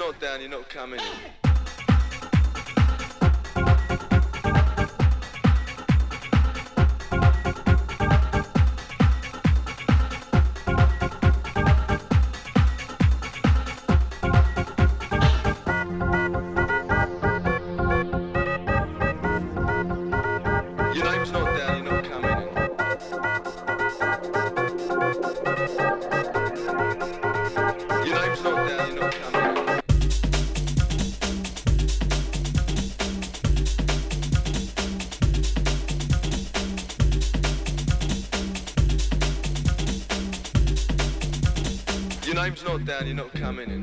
not down, you're not coming in. down, you're not coming in.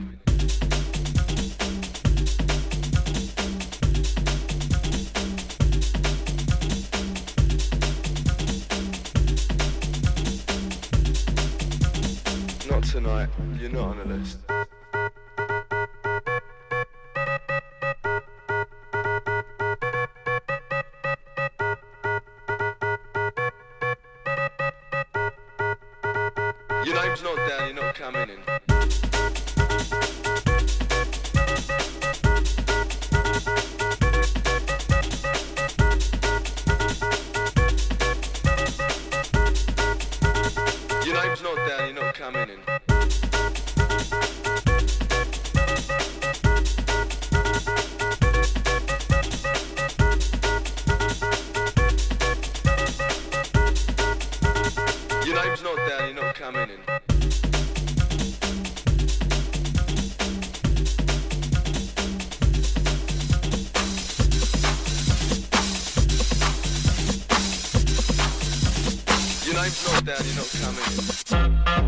times know that, you know, coming.